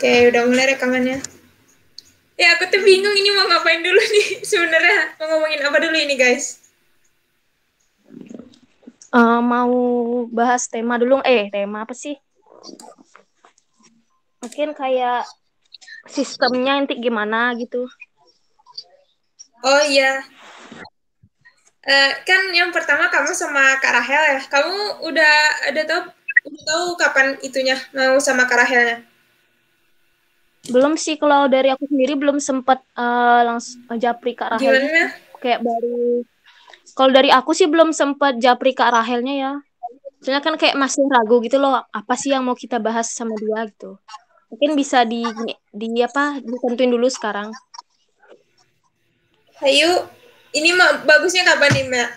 Oke, udah mulai rekamannya. Ya, aku tuh bingung ini mau ngapain dulu nih sebenarnya. Mau ngomongin apa dulu ini, guys? Uh, mau bahas tema dulu eh tema apa sih mungkin kayak sistemnya nanti gimana gitu oh iya uh, kan yang pertama kamu sama Kak Rahel ya kamu udah ada tahu udah tahu kapan itunya mau sama Kak Rahelnya belum sih kalau dari aku sendiri belum sempat uh, langsung japri Kak Rahel gimana kayak baru kalau dari aku sih belum sempat japri ke Rahelnya ya. Soalnya kan kayak masih ragu gitu loh, apa sih yang mau kita bahas sama dia gitu. Mungkin bisa di di apa ditentuin dulu sekarang. Ayo, ini mah bagusnya kapan nih, Mbak?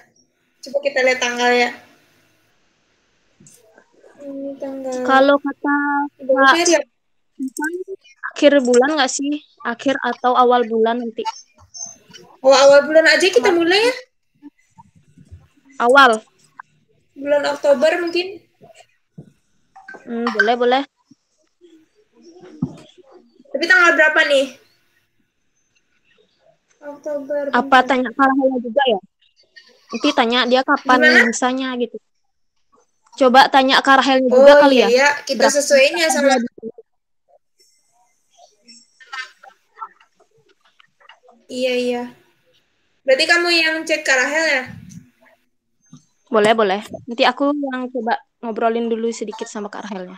Coba kita lihat tanggal ya. Tanggal. Kalau kata Kak, akhir bulan nggak sih? Akhir atau awal bulan nanti? Oh, awal bulan aja kita mulai ya? awal bulan Oktober mungkin hmm, boleh boleh tapi tanggal berapa nih Oktober apa tanya Farhala juga ya nanti tanya dia kapan Gimana? bisanya gitu coba tanya ke Rahel juga oh, kali iya, ya iya. kita sesuaiin ya sama iya iya berarti kamu yang cek ke Rahel ya boleh, boleh. Nanti aku yang coba ngobrolin dulu sedikit sama Kak Rahelnya.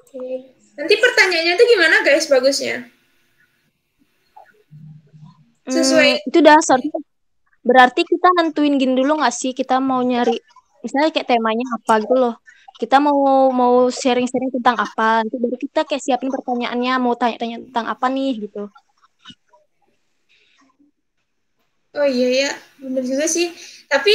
Oke. Nanti pertanyaannya itu gimana guys bagusnya? Sesuai. Hmm, itu dasar. Berarti kita nentuin gini dulu nggak sih? Kita mau nyari, misalnya kayak temanya apa gitu loh. Kita mau mau sharing-sharing tentang apa. Nanti baru kita kayak siapin pertanyaannya, mau tanya-tanya tentang apa nih gitu. Oh iya ya, bener juga sih. Tapi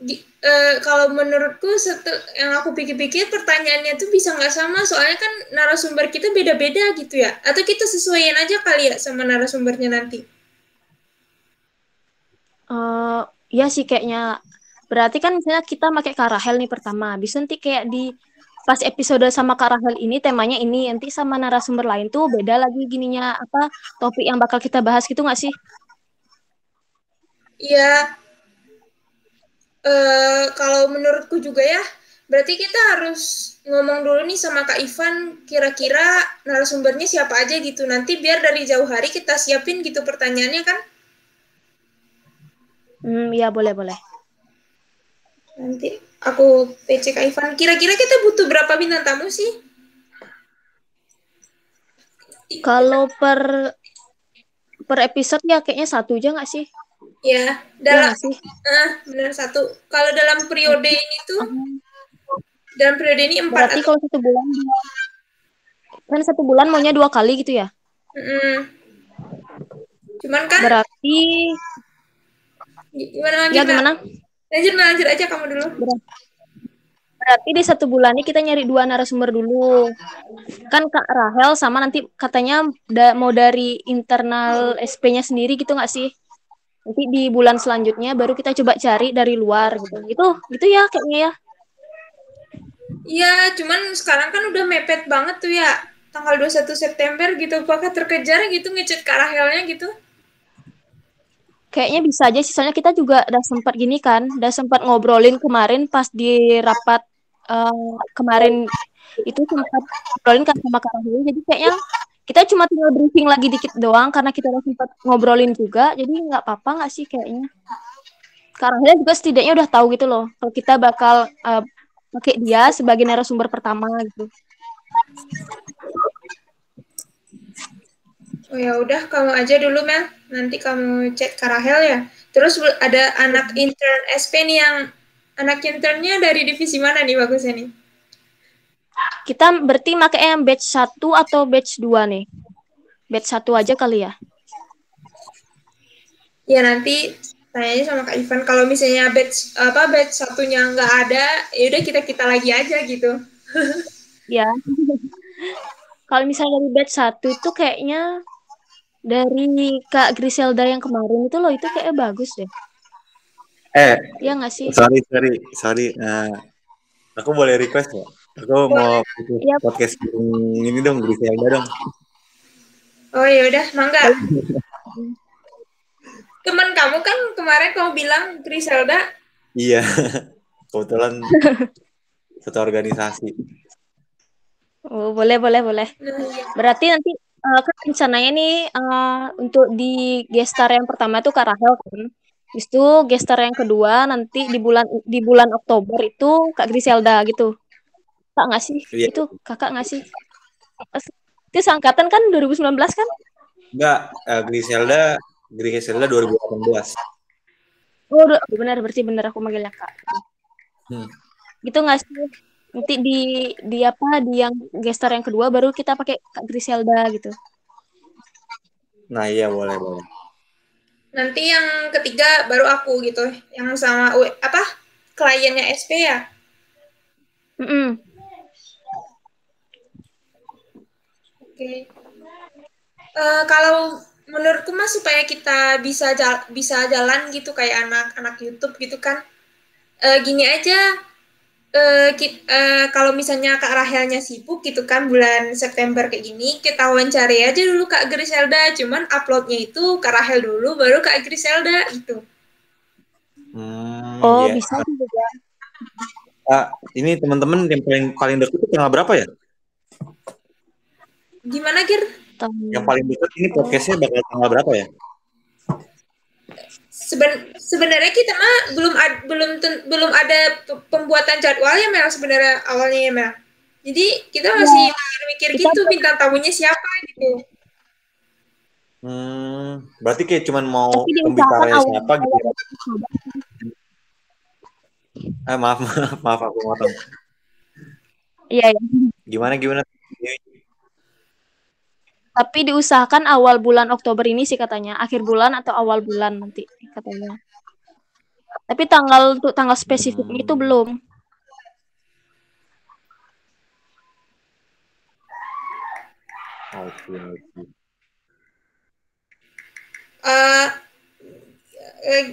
di, uh, kalau menurutku setel, yang aku pikir-pikir pertanyaannya tuh bisa nggak sama. Soalnya kan narasumber kita beda-beda gitu ya. Atau kita sesuaiin aja kali ya sama narasumbernya nanti? Uh, ya sih kayaknya. Berarti kan misalnya kita pakai Karahel nih pertama. Bisa nanti kayak di pas episode sama Karahel ini temanya ini nanti sama narasumber lain tuh beda lagi gininya apa topik yang bakal kita bahas gitu nggak sih Iya, uh, kalau menurutku juga ya, berarti kita harus ngomong dulu nih sama Kak Ivan, kira-kira narasumbernya siapa aja gitu. Nanti biar dari jauh hari kita siapin gitu pertanyaannya kan? Hmm, ya boleh boleh. Nanti aku PC Kak Ivan. Kira-kira kita butuh berapa bintang tamu sih? Kalau per per episode ya kayaknya satu aja nggak sih? Ya, dalam ya, uh, benar satu. Kalau dalam periode ini tuh dalam periode ini empat. Berarti kalau satu bulan kan satu bulan maunya dua kali gitu ya? Mm. Cuman kan berarti gimana lanjut? Ya gimana? Lanjut lanjut aja kamu dulu. Berarti, berarti di satu bulan ini kita nyari dua narasumber dulu. Kan Kak Rahel sama nanti katanya da mau dari internal SP-nya sendiri gitu nggak sih? Nanti di bulan selanjutnya baru kita coba cari dari luar gitu. Gitu gitu ya kayaknya ya. Iya cuman sekarang kan udah mepet banget tuh ya. Tanggal 21 September gitu. Apakah terkejar gitu ngechat ke Rahelnya gitu? Kayaknya bisa aja sih. Soalnya kita juga udah sempat gini kan. Udah sempat ngobrolin kemarin pas di rapat uh, kemarin itu sempat ngobrolin kan sama Kak Rahel jadi kayaknya kita cuma tinggal briefing lagi dikit doang karena kita udah sempat ngobrolin juga jadi nggak apa-apa nggak sih kayaknya? Karena juga setidaknya udah tahu gitu loh kalau kita bakal uh, pakai dia sebagai narasumber pertama gitu. Oh ya udah kamu aja dulu Mel. Nanti kamu cek Karahel ya. Terus ada anak intern SP nih yang anak internnya dari divisi mana nih bagusnya nih kita berarti pakai yang batch 1 atau batch 2 nih? Batch 1 aja kali ya? Ya nanti tanya sama Kak Ivan kalau misalnya batch apa batch satunya nggak ada, ya udah kita kita lagi aja gitu. ya. kalau misalnya dari batch 1 itu kayaknya dari Kak Griselda yang kemarin itu loh itu kayak bagus deh. Eh, ya nggak sih? Sorry, sorry, sorry. Uh, aku boleh request ya? Aku mau Iya. podcast ini dong, Griselda dong. Oh ya udah, mangga. Teman kamu kan kemarin kamu bilang Griselda. Iya, kebetulan satu organisasi. Oh, boleh, boleh, boleh. Nah, iya. Berarti nanti eh, kan rencananya nih eh, untuk di gestar yang pertama itu Kak Rahel kan. Habis itu gestar yang kedua nanti di bulan di bulan Oktober itu Kak Griselda gitu. Kak nggak sih? Iya. Itu kakak nggak sih? Itu seangkatan kan 2019 kan? Enggak, eh, Griselda, Griselda 2018. Oh, udah- benar berarti benar aku manggilnya Kak. Hmm. Gitu nggak sih? Nanti di di apa di yang gestar yang kedua baru kita pakai Kak Griselda gitu. Nah iya boleh boleh. Nanti yang ketiga baru aku gitu, yang sama apa kliennya SP ya. Mm-mm. Oke. Eh, kalau menurutku mas supaya kita bisa jal- bisa jalan gitu kayak anak-anak YouTube gitu kan, eh, gini aja. eh, ki- eh, kalau misalnya Kak Rahelnya sibuk gitu kan bulan September kayak gini, kita wawancari aja dulu Kak Griselda. Cuman uploadnya itu Kak Rahel dulu, baru Kak Griselda gitu. Hmm, Oh, iya. bisa juga. Ah, ini teman-teman yang paling paling dekat itu tanggal berapa ya? Gimana Gir? Yang paling dekat ini podcastnya bakal tanggal berapa ya? Seben- sebenarnya kita mah belum ad- belum ten- belum ada pembuatan jadwal ya Mel sebenarnya awalnya ya Mel. Jadi kita masih mikir-mikir Kita gitu bintang tamunya siapa gitu. Hmm, berarti kayak cuman mau pembicaranya siapa gitu. ya? Eh, maaf maaf maaf aku motong. Iya, iya. Gimana gimana? Tapi diusahakan awal bulan Oktober ini sih katanya, akhir bulan atau awal bulan nanti katanya. Tapi tanggal untuk tanggal spesifiknya itu belum. Oke oke. Eh eh,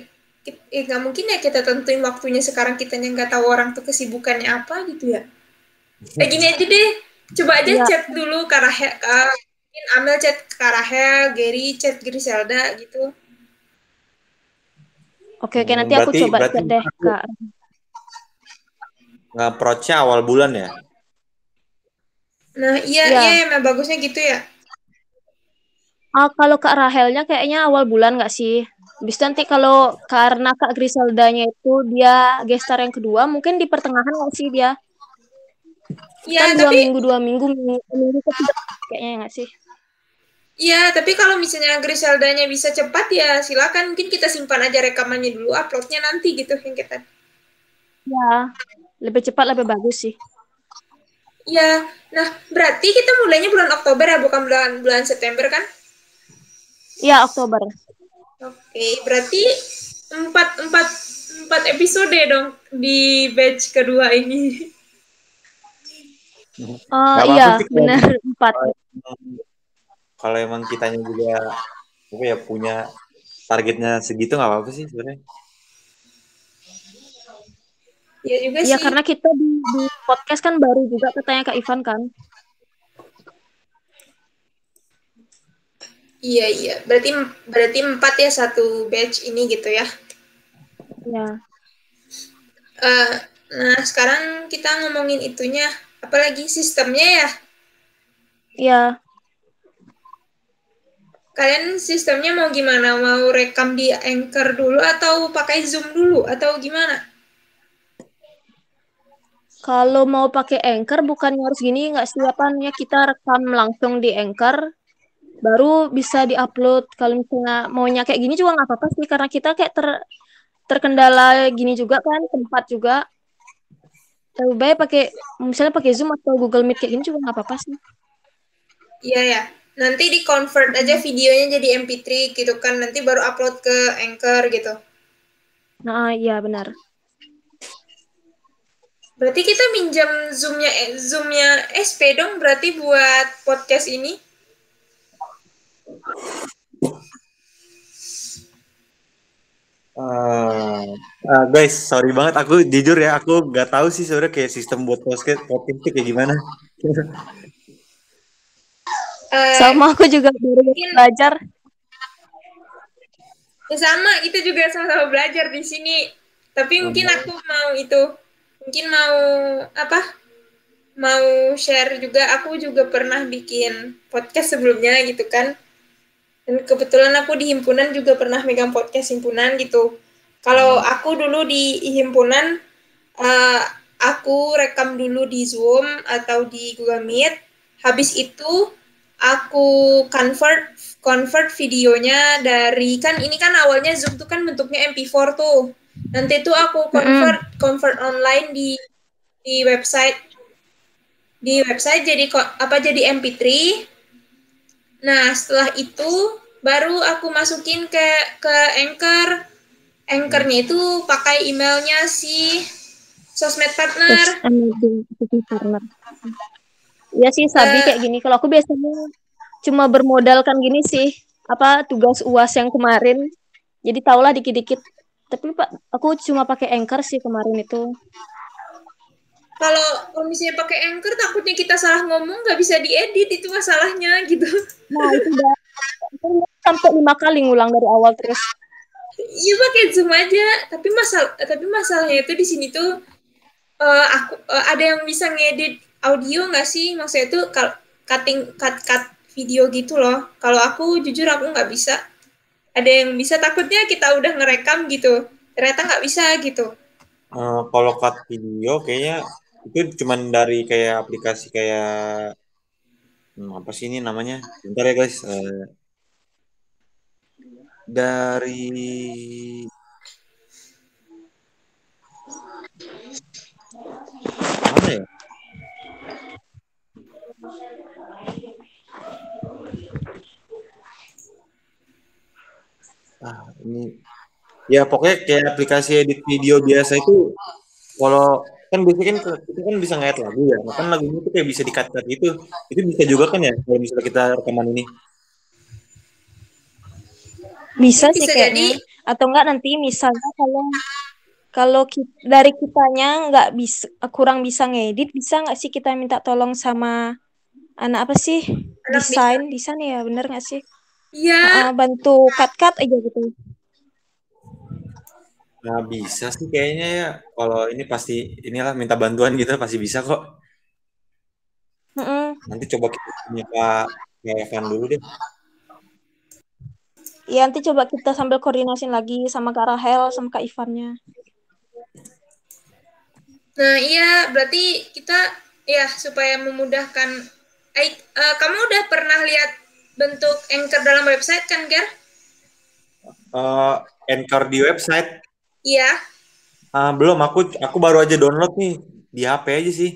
eh, nggak mungkin ya kita tentuin waktunya sekarang kita nggak tahu orang tuh kesibukannya apa gitu ya. Eh gini aja deh, coba aja Iya. chat dulu Kak Rahel, Kak, mungkin Amel chat Kak Rahel, Gary chat Griselda gitu. Oke, oke Hmm, nanti aku berarti- coba berarti chat deh aku- Kak. Nge-approach-nya awal bulan ya? Nah iya Iya. iya emang bagusnya gitu ya. Ah, kalau Kak Rahelnya kayaknya awal bulan nggak sih? Itu nanti kalau karena Kak Griseldanya itu dia gestar yang kedua, mungkin di pertengahan nggak sih dia? Iya Kan dua tapi minggu, dua minggu, minggu, minggu ketiga kayaknya nggak sih? Iya, tapi kalau misalnya Griseldanya bisa cepat ya silakan mungkin kita simpan aja rekamannya dulu, uploadnya nanti gitu yang kita. Ya, lebih cepat lebih bagus sih. Iya, nah berarti kita mulainya bulan Oktober ya, bukan bulan bulan September kan? Iya, Oktober. Oke, berarti empat empat empat episode dong di batch kedua ini. Oh apa-apa iya, benar empat. Kalau emang kitanya juga apa ya punya targetnya segitu nggak apa-apa sih sebenarnya. Iya juga Iya, sih. karena kita di, di podcast kan baru juga katanya Kak Ivan kan. Iya iya, berarti berarti empat ya satu batch ini gitu ya. Ya. Eh, nah sekarang kita ngomongin itunya, apalagi sistemnya ya. Iya. Kalian sistemnya mau gimana? Mau rekam di Anchor dulu atau pakai Zoom dulu atau gimana? Kalau mau pakai Anchor bukannya harus gini nggak sih apa namanya kita rekam langsung di Anchor baru bisa diupload. Kalau misalnya maunya kayak gini juga nggak apa-apa sih karena kita kayak ter terkendala gini juga kan tempat juga. Lebih baik pakai misalnya pakai Zoom atau Google Meet kayak gini juga nggak apa-apa sih. Iya ya. Nanti di convert aja videonya jadi MP3 gitu kan. Nanti baru upload ke Anchor gitu. Nah, iya benar. Berarti kita minjam Zoom-nya eh, Zoom-nya SP dong berarti buat podcast ini. Uh, uh, guys, sorry banget. Aku jujur ya, aku nggak tahu sih sebenarnya kayak sistem buat podcast podcast itu kayak gimana. uh, sama aku juga baru belajar. Ya sama, itu juga sama-sama belajar di sini. Tapi mungkin aku mau itu, mungkin mau apa? Mau share juga. Aku juga pernah bikin podcast sebelumnya gitu kan dan kebetulan aku di himpunan juga pernah megang podcast himpunan gitu kalau hmm. aku dulu di himpunan uh, aku rekam dulu di Zoom atau di Google Meet habis itu aku convert convert videonya dari kan ini kan awalnya Zoom tuh kan bentuknya MP4 tuh nanti tuh aku convert mm. convert online di di website di website jadi apa jadi MP3 Nah, setelah itu baru aku masukin ke ke Anchor. Anchornya itu pakai emailnya si sosmed partner. partner. Iya sih, Sabi uh, kayak gini. Kalau aku biasanya cuma bermodalkan gini sih, apa tugas UAS yang kemarin. Jadi tahulah dikit-dikit. Tapi Pak, aku cuma pakai Anchor sih kemarin itu. Kalau kalau misalnya pakai anchor takutnya kita salah ngomong nggak bisa diedit. Itu masalahnya gitu. Nah itu udah. Sampai lima kali ngulang dari awal terus. Iya pakai zoom aja. Tapi masalah tapi masalahnya itu di sini tuh uh, aku uh, ada yang bisa ngedit audio nggak sih? Maksudnya itu cutting cut cut video gitu loh. Kalau aku jujur aku nggak bisa. Ada yang bisa takutnya kita udah ngerekam gitu. Ternyata nggak bisa gitu. Uh, kalau cut video kayaknya itu cuman dari kayak aplikasi kayak hmm, apa sih ini namanya? Bentar ya guys. Uh, dari mana ya ah ini. Ya pokoknya kayak aplikasi edit video biasa itu kalau kan biasanya kan kita kan bisa ngeliat lagu ya. Nah, kan lagunya itu kayak bisa dikat cut gitu. Itu bisa juga kan ya kalau misalnya kita rekaman ini? Bisa, sih kayaknya. atau enggak nanti misalnya kalau kalau kita, dari kitanya nggak bisa kurang bisa ngedit bisa nggak sih kita minta tolong sama anak apa sih? Desain desain ya bener nggak sih Iya. Uh, bantu cut cut aja gitu Nah, bisa sih kayaknya ya. Kalau ini pasti inilah minta bantuan gitu pasti bisa kok. Mm -mm. Nanti coba kita punya Kak Evan dulu deh. Iya, nanti coba kita sambil koordinasin lagi sama Kak Rahel sama Kak Ivannya. Nah, iya, berarti kita ya supaya memudahkan eh, uh, kamu udah pernah lihat bentuk anchor dalam website kan, Ger? Uh, anchor di website Iya. Uh, belum, aku aku baru aja download nih di HP aja sih.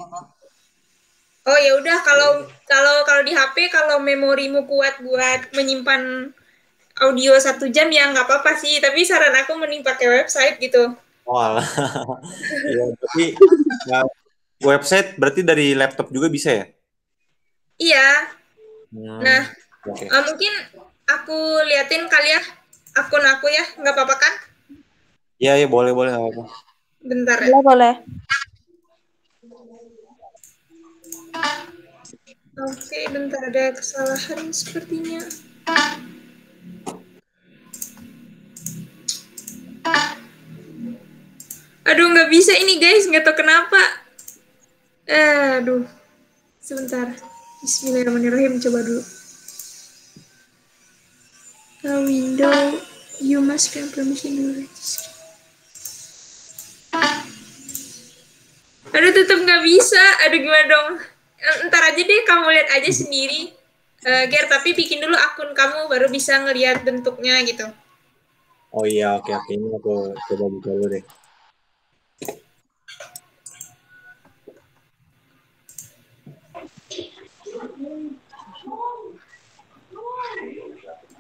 Oh ya udah kalau kalau kalau di HP kalau memorimu kuat buat menyimpan audio satu jam ya nggak apa-apa sih. Tapi saran aku mending pakai website gitu. Oh ya, tapi ya, website berarti dari laptop juga bisa ya? Iya. Hmm, nah, okay. uh, mungkin aku liatin kali ya akun aku ya, nggak apa-apa kan? Iya, iya boleh, boleh. apa Bentar ya. Boleh, boleh. Oke, bentar ada kesalahan sepertinya. Aduh, nggak bisa ini guys, nggak tahu kenapa. Eh, aduh, sebentar. Bismillahirrahmanirrahim, coba dulu. A window, you must grant permission to register. Aduh tetap nggak bisa. Aduh gimana dong? Ntar aja deh kamu lihat aja sendiri. Uh, Ger, tapi bikin dulu akun kamu baru bisa ngelihat bentuknya gitu. Oh iya, oke oke ini aku coba buka dulu deh.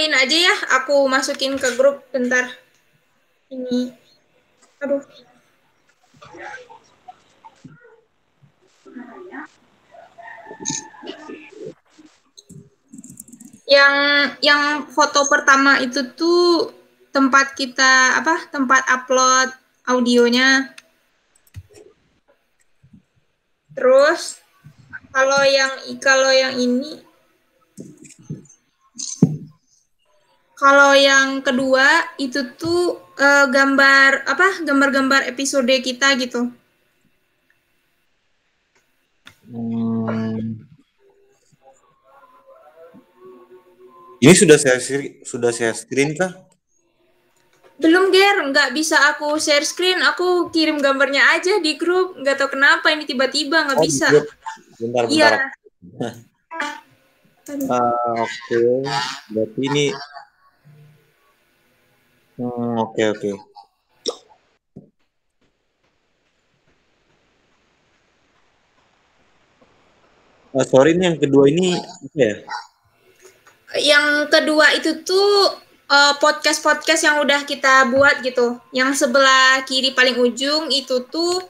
fotoin aja ya. Aku masukin ke grup bentar. Ini. Aduh. Yang yang foto pertama itu tuh tempat kita apa? Tempat upload audionya. Terus kalau yang kalau yang ini kalau yang kedua itu tuh eh, gambar apa? Gambar-gambar episode kita gitu. Hmm. Ini sudah saya sudah saya screen kah? Belum Ger, nggak bisa aku share screen, aku kirim gambarnya aja di grup. Nggak tahu kenapa ini tiba-tiba nggak Oh, bisa. Bentar, bentar. Iya. Ah, oke, berarti ini. Hmm, oke oke. Ah, sorry ini yang kedua ini apa ya? Yang kedua itu tuh eh, podcast-podcast yang udah kita buat gitu. Yang sebelah kiri paling ujung itu tuh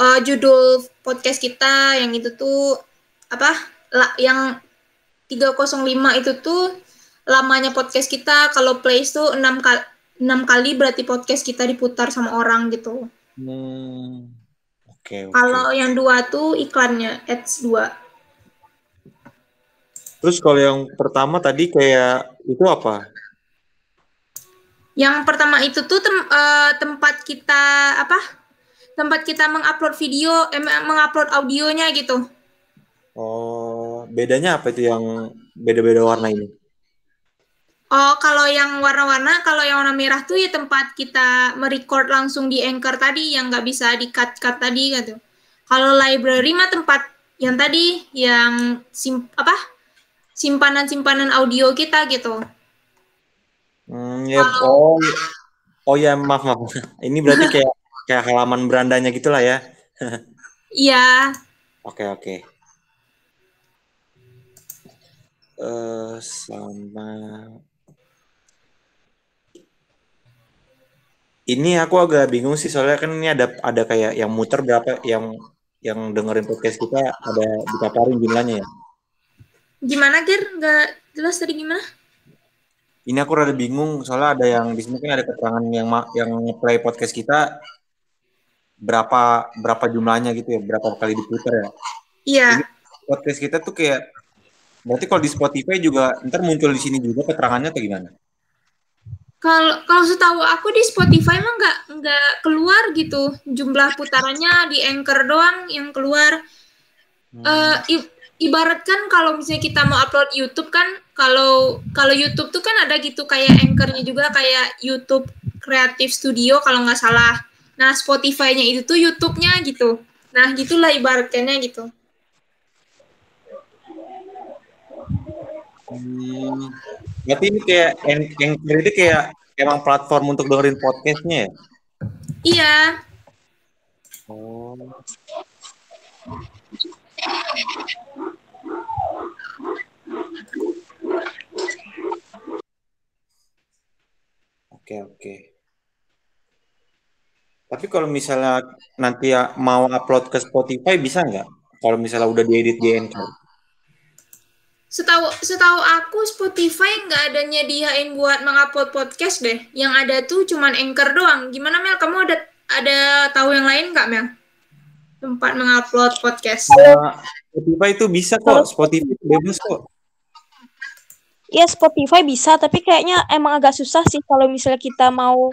eh, judul podcast kita, yang itu tuh apa? La- yang 305 itu tuh lamanya podcast kita. Kalau plays tuh 6 kali 6 kali berarti podcast kita diputar sama orang gitu. Hmm, oke oke. Kalau yang dua tuh iklannya ads 2. Terus kalau yang pertama tadi kayak itu apa? Yang pertama itu tuh tem- eh, tempat kita apa? Tempat kita mengupload video, eh, mengupload audionya gitu. Oh, bedanya apa itu yang beda-beda warna ini? Oh, kalau yang warna-warna, kalau yang warna merah tuh ya tempat kita merecord langsung di Anchor tadi yang nggak bisa di-cut-cut tadi gitu. Kalau library mah tempat yang tadi yang sim apa? simpanan-simpanan audio kita gitu. Hmm, ya, oh, oh ya maaf maaf. Ini berarti kayak kayak halaman berandanya gitulah ya. Iya, Oke oke. Eh sama ini aku agak bingung sih soalnya kan ini ada ada kayak yang muter berapa yang yang dengerin podcast kita ada dipaparin jumlahnya ya. gimana Ger? Nggak jelas tadi gimana? Ini aku rada bingung soalnya ada yang di sini kan ada keterangan yang yang play podcast kita berapa berapa jumlahnya gitu ya, berapa kali diputar ya. Iya. Podcast kita tuh kayak berarti kalau di Spotify juga ntar muncul di sini juga keterangannya atau gimana? Kalau kalau setahu aku di Spotify mah nggak nggak keluar gitu jumlah putarannya di Anchor doang yang keluar. Eh, i- ibaratkan kalau misalnya kita mau upload YouTube kan kalau kalau YouTube tuh kan ada gitu kayak Anchor-nya juga kayak YouTube Creative Studio kalau nggak salah. Nah Spotify-nya itu tuh YouTube-nya gitu. Nah gitulah ibaratkannya gitu. Hmm, berarti ini kayak An- Anchor itu kayak emang platform untuk dengerin podcastnya ya? Iya. Oh. Oke oke. Tapi kalau misalnya nanti ya mau upload ke Spotify bisa nggak? Kalau misalnya udah diedit di Anchor. Setahu setahu aku Spotify nggak ada nyediain buat mengupload podcast deh. Yang ada tuh cuman Anchor doang. Gimana Mel? Kamu ada ada tahu yang lain nggak Mel? Tempat mengupload podcast. Nah, Spotify itu bisa kok. Spotify itu bebas kok. Ya Spotify bisa, tapi kayaknya emang agak susah sih kalau misalnya kita mau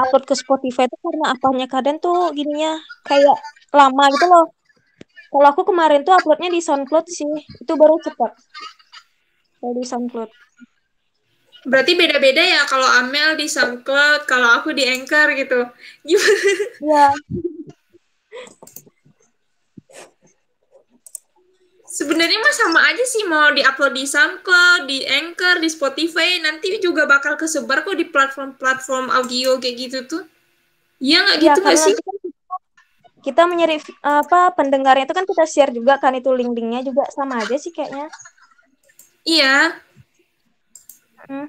upload ke Spotify itu karena apanya kadang tuh gininya kayak lama gitu loh. Kalau aku kemarin tuh uploadnya di SoundCloud sih, itu baru cepat. Kalau di SoundCloud. Berarti beda-beda ya kalau Amel di SoundCloud, kalau aku di Anchor gitu. Gimana? Ya, Sebenarnya mah sama aja sih mau diupload di SoundCloud, di Anchor, di Spotify, nanti juga bakal kesebar kok di platform-platform audio kayak gitu tuh. Iya nggak Ya, gitu nggak sih? kita, kita menyari apa pendengarnya itu kan kita share juga kan itu link-linknya juga sama aja sih kayaknya. Iya. Hmm.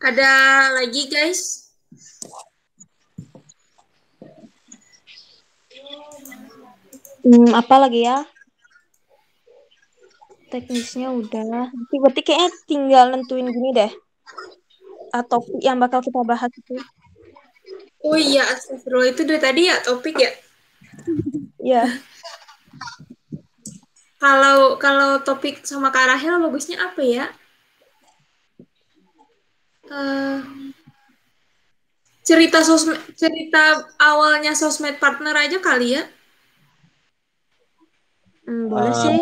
Ada lagi guys? Hmm, apa lagi ya? Teknisnya udah. Nanti berarti kayaknya tinggal nentuin gini deh. Atau yang bakal kita bahas itu. Oh iya, astagfirullah itu dari tadi ya topik ya. Ya. Kalau kalau topik sama Kak Rahel bagusnya apa ya? Eh, cerita sosmed, cerita awalnya sosmed partner aja kali ya. Hmm, boleh Ah. sih.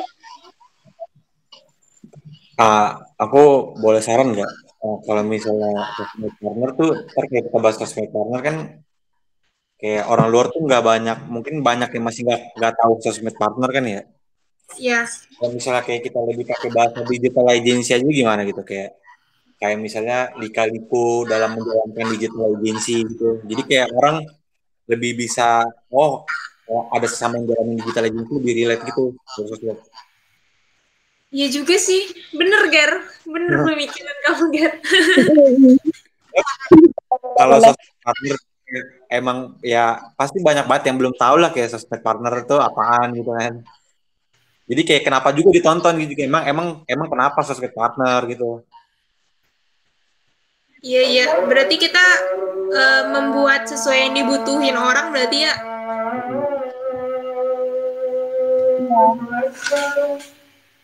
Ah, aku boleh saran nggak? Ah, kalau misalnya sosmed partner tuh, kayak kita bahas sosmed partner kan, kayak orang luar tuh nggak banyak, mungkin banyak yang masih nggak nggak tahu sosmed partner kan ya. Ya. Kalau misalnya kayak kita lebih pakai bahasa digital agency aja gimana gitu kayak kayak misalnya lika-liku dalam menjalankan digital agency gitu. Jadi kayak orang lebih bisa oh, oh, ada sesama yang jalanin digital agency lebih relate gitu. Iya juga sih. Bener, Ger. Bener pemikiran kamu, Ger. Kalau sosmed partner emang ya pasti banyak banget yang belum tahu lah kayak sosmed partner itu apaan gitu kan. Jadi kayak kenapa juga ditonton gitu emang emang emang kenapa sosmed partner gitu. Iya, iya. Berarti kita eh, membuat sesuai yang dibutuhin orang berarti ya.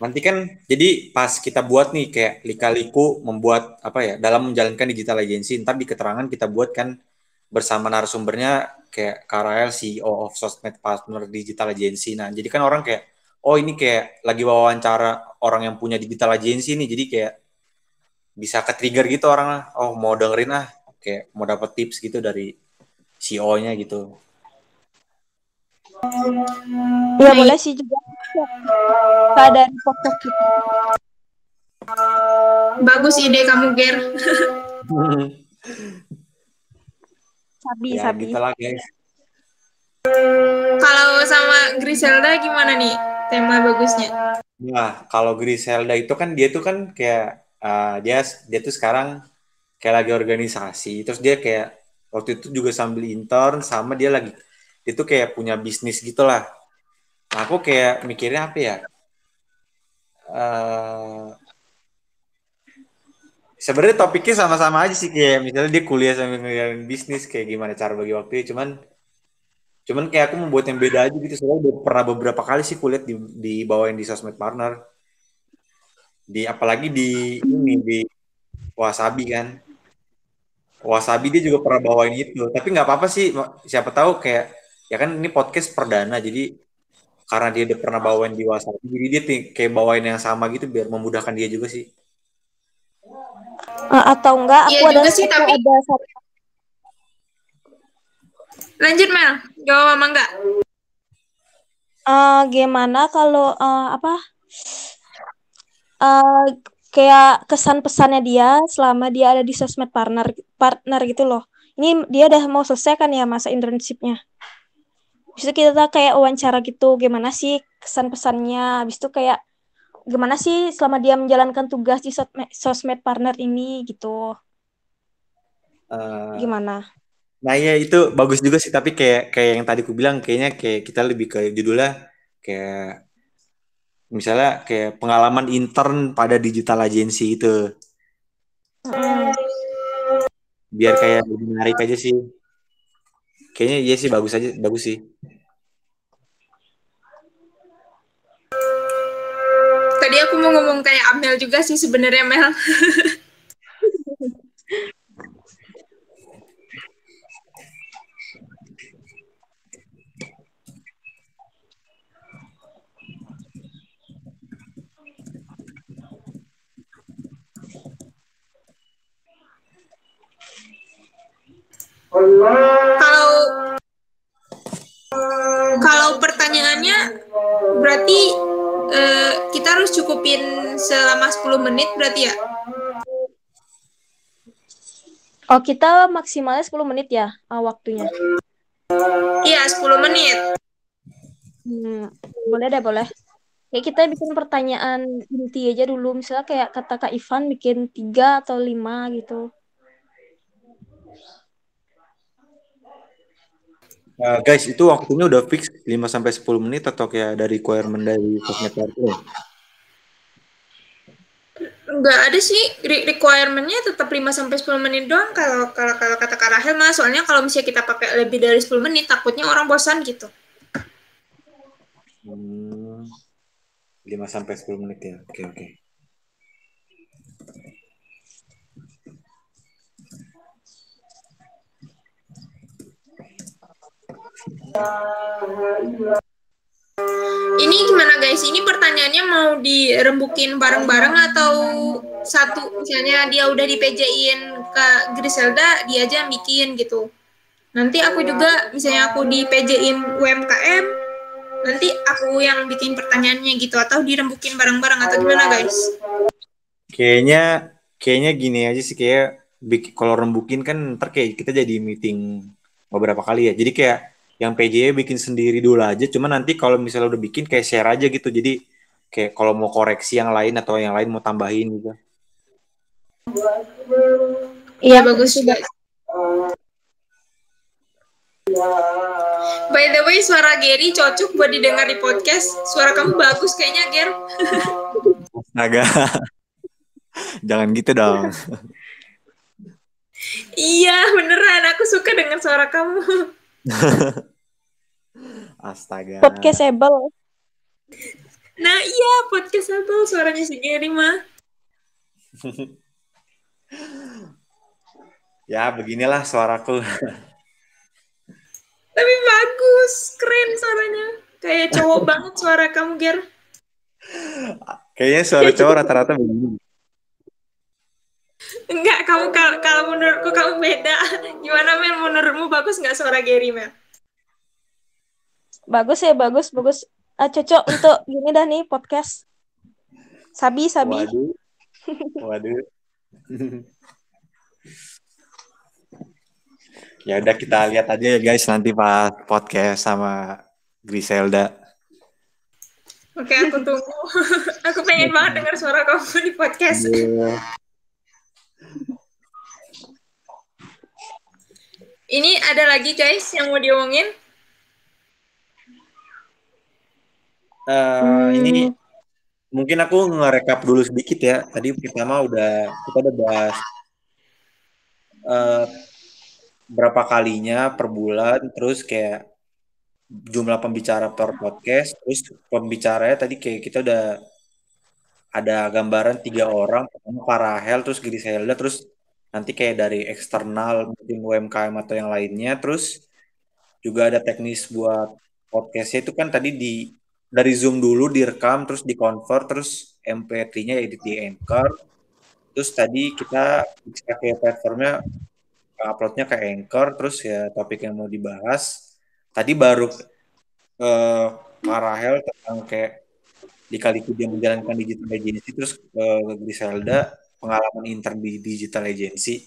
Nanti kan jadi pas kita buat nih kayak lika-liku membuat apa ya dalam menjalankan digital agency, ntar di keterangan kita buat kan bersama narasumbernya kayak Karael CEO of Sosmed Partner Digital Agency. Nah, jadi kan orang kayak oh ini kayak lagi wawancara orang yang punya digital agency nih, jadi kayak bisa ke trigger gitu orang lah. Oh mau dengerin ah, kayak mau dapat tips gitu dari CEO-nya gitu. Ya boleh sih juga. Keadaan podcast kita. Bagus ide kamu, Ger. Sabi, ya sabi. gitu lah guys. Kalau sama Griselda gimana nih tema bagusnya? Nah, kalau Griselda itu kan dia tuh kan kayak uh, dia dia tuh sekarang kayak lagi organisasi. Terus dia kayak waktu itu juga sambil intern sama dia lagi dia tuh kayak punya bisnis gitu lah. Nah, aku kayak mikirnya apa ya? Uh, sebenarnya topiknya sama-sama aja sih kayak misalnya dia kuliah sambil ngejalanin bisnis kayak gimana cara bagi waktunya cuman cuman kayak aku membuat yang beda aja gitu soalnya pernah beberapa kali sih kulihat di di bawain di sosmed partner di apalagi di ini di wasabi kan wasabi dia juga pernah bawain itu tapi nggak apa-apa sih siapa tahu kayak ya kan ini podcast perdana jadi karena dia udah pernah bawain di wasabi jadi dia kayak bawain yang sama gitu biar memudahkan dia juga sih Eh, atau enggak aku Iya ada juga sih, tapi- ada satu Lanjut, Mel. Jawab sama enggak? Eh, gimana kalau eh, apa eh kayak kesan pesannya dia selama dia ada di sosmed partner partner gitu loh. Ini dia udah mau selesai kan ya masa internshipnya. Habis itu kita kayak wawancara gitu, gimana sih kesan pesannya? Habis itu kayak gimana sih selama dia menjalankan tugas di sosmed, sosmed partner ini gitu. Eh, Gimana? Nah ya itu bagus juga sih tapi kayak kayak yang tadi aku bilang kayaknya kayak kita lebih ke judulnya kayak misalnya kayak pengalaman intern pada digital agency itu biar kayak lebih menarik aja sih. Kayaknya iya sih bagus aja bagus sih. Tadi aku mau ngomong kayak Amel juga sih sebenarnya Mel. kalau kalau pertanyaannya berarti eh, kita harus cukupin selama 10 menit berarti ya? Oh, kita maksimalnya 10 menit ya uh, waktunya. Iya, 10 menit. Hmm, boleh deh, boleh. Kayak kita bikin pertanyaan inti aja dulu. Misalnya kayak kata Kak Ivan bikin tiga atau lima gitu. Uh, guys, itu waktunya udah fix 5 sampai 10 menit atau kayak dari requirement dari sosmed Wartel? Enggak ada sih re- requirement-nya tetap 5 sampai 10 menit doang kalau kalau kalau kata Kak Rahel mah soalnya kalau misalnya kita pakai lebih dari 10 menit takutnya orang bosan gitu. Hmm, 5 sampai 10 menit ya. Oke, oke. Ini gimana guys? Ini pertanyaannya mau dirembukin bareng-bareng atau satu misalnya dia udah di PJ-in ke Griselda, dia aja yang bikin gitu. Nanti aku juga misalnya aku di PJ-in UMKM, nanti aku yang bikin pertanyaannya gitu atau dirembukin bareng-bareng atau gimana guys? Kayaknya kayaknya gini aja sih kayak kalau rembukin kan kayak kita jadi meeting beberapa kali ya. Jadi kayak yang PJ bikin sendiri dulu aja. Cuma nanti kalau misalnya udah bikin kayak share aja gitu. Jadi kayak kalau mau koreksi yang lain atau yang lain mau tambahin gitu. Iya bagus juga. By the way, suara Gary cocok buat didengar di podcast. Suara kamu bagus kayaknya, Ger. Astaga. Jangan gitu dong. iya, beneran. Aku suka dengan suara kamu. Astaga. Podcastable. Nah, iya, podcastable suaranya si Gary mah. ya, beginilah suaraku. Tapi bagus, keren suaranya. Kayak cowok banget suara kamu, Ger. Kayaknya suara cowok rata-rata begini. Enggak, kamu kalau, kalau menurutku kamu beda. Gimana Mel? Menurutmu bagus nggak suara Gary Mel? Bagus ya, bagus, bagus. Ah, cocok untuk gini dah nih podcast. Sabi, sabi. Waduh. Waduh. ya udah kita lihat aja ya guys nanti pas podcast sama Griselda. Oke, aku tunggu. aku pengen banget dengar suara kamu di podcast. Iya. Ini ada lagi guys yang mau diomongin? Eh, ini mungkin aku ngerekap dulu sedikit ya. Tadi pertama udah kita udah bahas eh, berapa kalinya per bulan, terus kayak jumlah pembicara per podcast, terus pembicaranya tadi kayak kita udah ada gambaran tiga orang, pertama Farahel, terus Griselda, terus nanti kayak dari eksternal mungkin UMKM atau yang lainnya, terus juga ada teknis buat podcastnya. Itu kan tadi di dari Zoom dulu direkam terus dikonvert terus MP3-nya edit di Anchor. Terus tadi kita bisa ke platformnya uploadnya ke Anchor terus ya topik yang mau dibahas. Tadi baru eh Kak Rahel tentang kayak di Kaliku dia menjalankan digital agency terus ke Griselda pengalaman intern di digital agency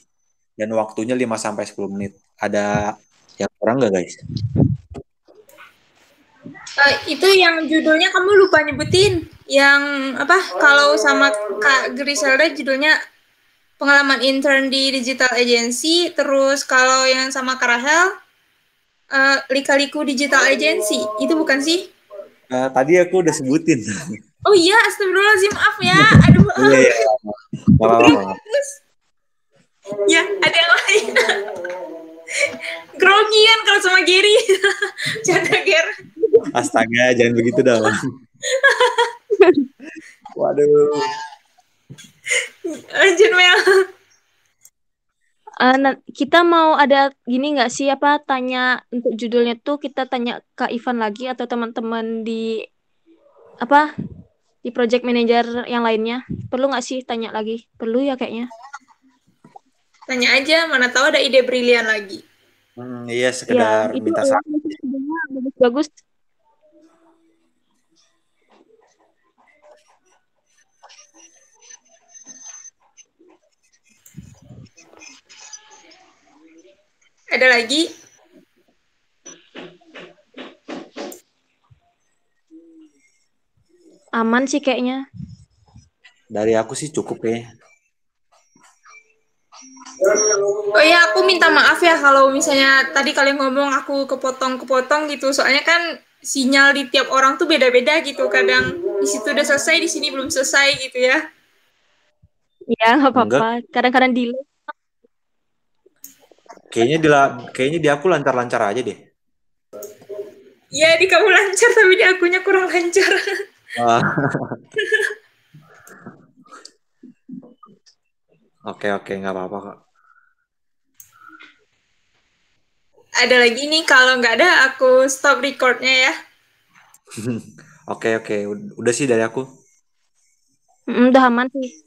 dan waktunya 5 sampai 10 menit. Ada yang kurang nggak guys? Eh, itu yang judulnya kamu lupa nyebutin. Yang apa? Kalau sama Kak Griselda judulnya pengalaman intern di digital agency. Terus kalau yang sama Kak Rahel, eh, Lika-Liku Digital Agency. Itu bukan sih? Eh, tadi aku udah sebutin. Oh iya, astagfirullahaladzim, maaf ya. Aduh, Iya, iya. Apa-apa. ya ada yang lain. Grogi kan kalau sama Gary. Canda Ger. Astaga, jangan begitu dong. Waduh. Aduh. Lanjut Mel. Na- kita mau ada gini nggak sih apa tanya untuk judulnya tuh kita tanya ke Ivan lagi atau teman-teman di apa di project manager yang lainnya perlu nggak sih tanya lagi perlu ya kayaknya Tanya aja, mana tahu ada ide brilian lagi. Hmm, iya ya sekedar itu minta ya, saran. bagus-bagus Ada lagi? Aman sih kayaknya Dari aku sih cukup ya. Oh iya, aku minta maaf ya kalau misalnya tadi kalian ngomong aku kepotong-kepotong gitu. Soalnya kan sinyal di tiap orang tuh beda-beda gitu. Kadang di situ udah selesai, di sini belum selesai gitu ya. ya nggak apa-apa kadang-kadang delay Kayaknya di kayaknya di aku lancar-lancar aja deh. Iya, di kamu lancar, tapi di akunya kurang lancar. Ah. Oke oke nggak apa-apa kok. Ada lagi nih, kalau nggak ada aku stop recordnya ya. Oke oke Ud- udah sih dari aku. Mm, udah aman sih